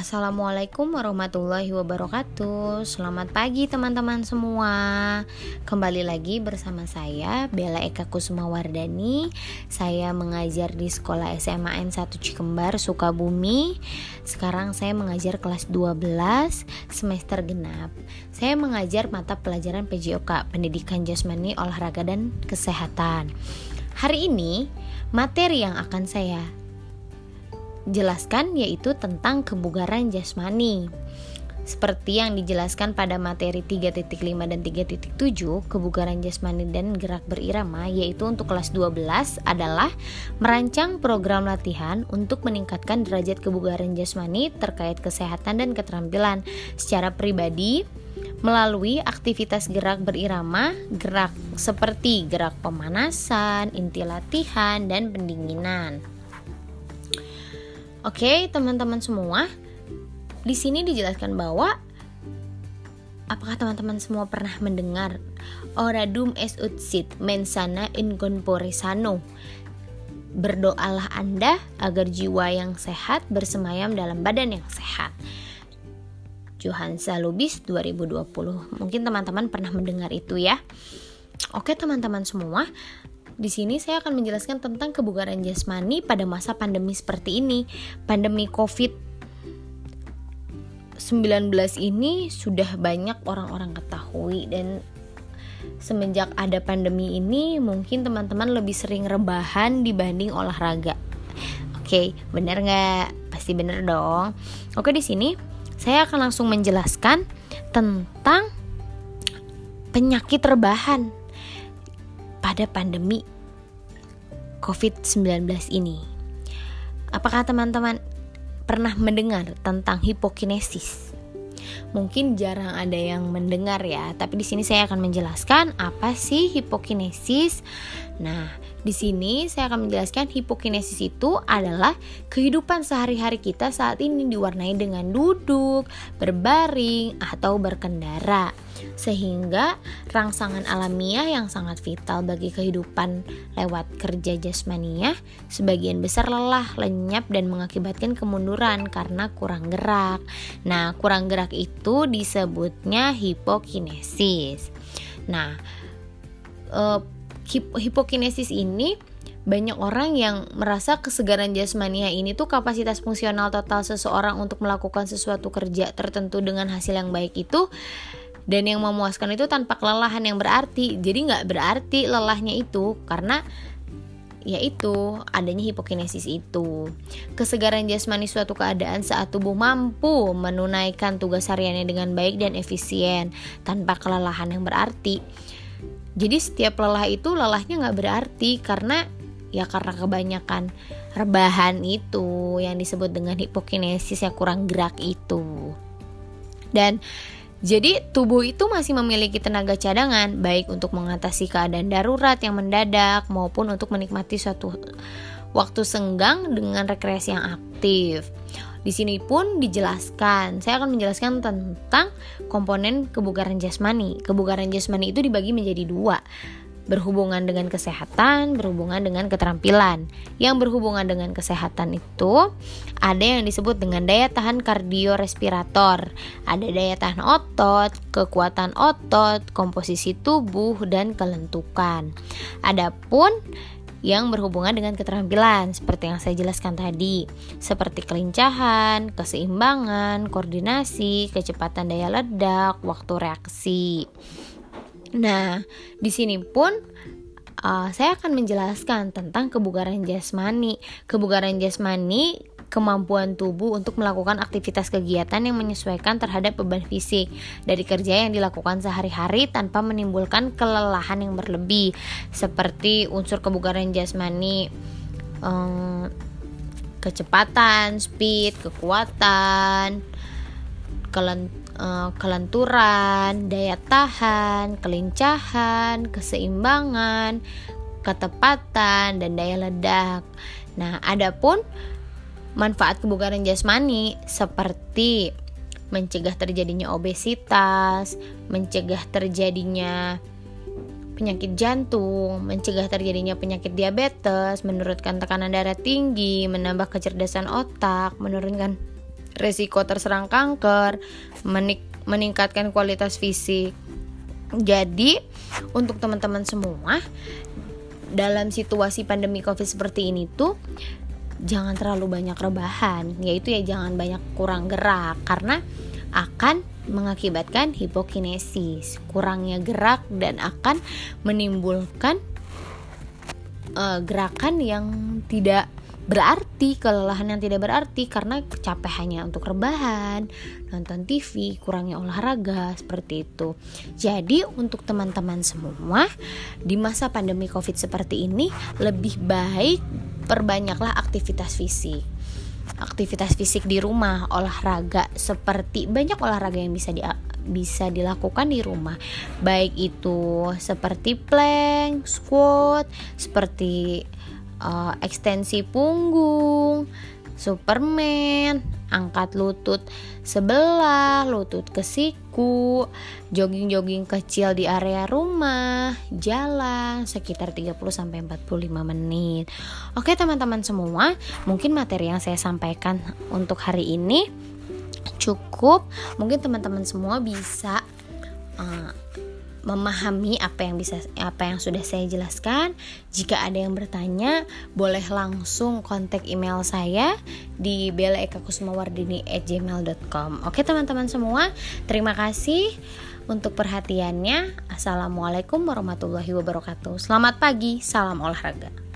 Assalamualaikum warahmatullahi wabarakatuh. Selamat pagi teman-teman semua. Kembali lagi bersama saya Bella Eka Kusuma Wardani Saya mengajar di sekolah SMA N1 Cikembar Sukabumi. Sekarang saya mengajar kelas 12 semester genap. Saya mengajar mata pelajaran PJOK Pendidikan Jasmani, Olahraga, dan Kesehatan. Hari ini materi yang akan saya jelaskan yaitu tentang kebugaran jasmani. Seperti yang dijelaskan pada materi 3.5 dan 3.7, kebugaran jasmani dan gerak berirama yaitu untuk kelas 12 adalah merancang program latihan untuk meningkatkan derajat kebugaran jasmani terkait kesehatan dan keterampilan secara pribadi melalui aktivitas gerak berirama, gerak seperti gerak pemanasan, inti latihan, dan pendinginan. Oke, teman-teman semua, di sini dijelaskan bahwa apakah teman-teman semua pernah mendengar oradum es utsit mensana in sano? Berdoalah Anda agar jiwa yang sehat bersemayam dalam badan yang sehat. Johansa Lubis 2020. Mungkin teman-teman pernah mendengar itu ya. Oke, teman-teman semua, di sini saya akan menjelaskan tentang kebugaran jasmani pada masa pandemi seperti ini. Pandemi COVID 19 ini sudah banyak orang-orang ketahui dan semenjak ada pandemi ini mungkin teman-teman lebih sering rebahan dibanding olahraga. Oke, benar nggak? Pasti benar dong. Oke di sini saya akan langsung menjelaskan tentang penyakit rebahan pada pandemi COVID-19 ini. Apakah teman-teman pernah mendengar tentang hipokinesis? Mungkin jarang ada yang mendengar ya, tapi di sini saya akan menjelaskan apa sih hipokinesis. Nah, di sini saya akan menjelaskan hipokinesis itu adalah kehidupan sehari-hari kita saat ini diwarnai dengan duduk, berbaring, atau berkendara sehingga rangsangan alamiah yang sangat vital bagi kehidupan lewat kerja jasmania sebagian besar lelah, lenyap dan mengakibatkan kemunduran karena kurang gerak. Nah, kurang gerak itu disebutnya hipokinesis. Nah, hipokinesis ini banyak orang yang merasa kesegaran jasmania ini tuh kapasitas fungsional total seseorang untuk melakukan sesuatu kerja tertentu dengan hasil yang baik itu dan yang memuaskan itu tanpa kelelahan yang berarti jadi nggak berarti lelahnya itu karena yaitu adanya hipokinesis itu. Kesegaran jasmani suatu keadaan saat tubuh mampu menunaikan tugas hariannya dengan baik dan efisien tanpa kelelahan yang berarti. Jadi setiap lelah itu lelahnya nggak berarti karena ya karena kebanyakan rebahan itu yang disebut dengan hipokinesis yang kurang gerak itu. Dan jadi tubuh itu masih memiliki tenaga cadangan baik untuk mengatasi keadaan darurat yang mendadak maupun untuk menikmati suatu waktu senggang dengan rekreasi yang aktif. Di sini pun dijelaskan, saya akan menjelaskan tentang komponen kebugaran jasmani. Kebugaran jasmani itu dibagi menjadi dua, berhubungan dengan kesehatan, berhubungan dengan keterampilan. Yang berhubungan dengan kesehatan itu ada yang disebut dengan daya tahan kardiorespirator, ada daya tahan otot, kekuatan otot, komposisi tubuh dan kelentukan. Adapun yang berhubungan dengan keterampilan seperti yang saya jelaskan tadi, seperti kelincahan, keseimbangan, koordinasi, kecepatan daya ledak, waktu reaksi. Nah, di sini pun uh, saya akan menjelaskan tentang kebugaran jasmani. Kebugaran jasmani kemampuan tubuh untuk melakukan aktivitas kegiatan yang menyesuaikan terhadap beban fisik dari kerja yang dilakukan sehari-hari tanpa menimbulkan kelelahan yang berlebih seperti unsur kebugaran jasmani um, kecepatan, speed, kekuatan, kelent Eh, kelenturan, daya tahan, kelincahan, keseimbangan, ketepatan, dan daya ledak. Nah, adapun manfaat kebugaran jasmani seperti mencegah terjadinya obesitas, mencegah terjadinya penyakit jantung, mencegah terjadinya penyakit diabetes, menurunkan tekanan darah tinggi, menambah kecerdasan otak, menurunkan resiko terserang kanker, menik meningkatkan kualitas fisik. Jadi, untuk teman-teman semua dalam situasi pandemi Covid seperti ini tuh jangan terlalu banyak rebahan, yaitu ya jangan banyak kurang gerak karena akan mengakibatkan hipokinesis, kurangnya gerak dan akan menimbulkan uh, gerakan yang tidak berarti kelelahan yang tidak berarti karena capek hanya untuk rebahan nonton TV kurangnya olahraga seperti itu. Jadi untuk teman-teman semua di masa pandemi covid seperti ini lebih baik perbanyaklah aktivitas fisik aktivitas fisik di rumah, olahraga seperti banyak olahraga yang bisa di bisa dilakukan di rumah. Baik itu seperti plank, squat, seperti uh, ekstensi punggung, Superman, angkat lutut sebelah, lutut ke siku, jogging-jogging kecil di area rumah, jalan sekitar 30 sampai 45 menit. Oke, teman-teman semua, mungkin materi yang saya sampaikan untuk hari ini cukup. Mungkin teman-teman semua bisa uh, memahami apa yang bisa apa yang sudah saya jelaskan. Jika ada yang bertanya, boleh langsung kontak email saya di belaekakusmawardini@gmail.com. Oke teman-teman semua, terima kasih untuk perhatiannya. Assalamualaikum warahmatullahi wabarakatuh. Selamat pagi, salam olahraga.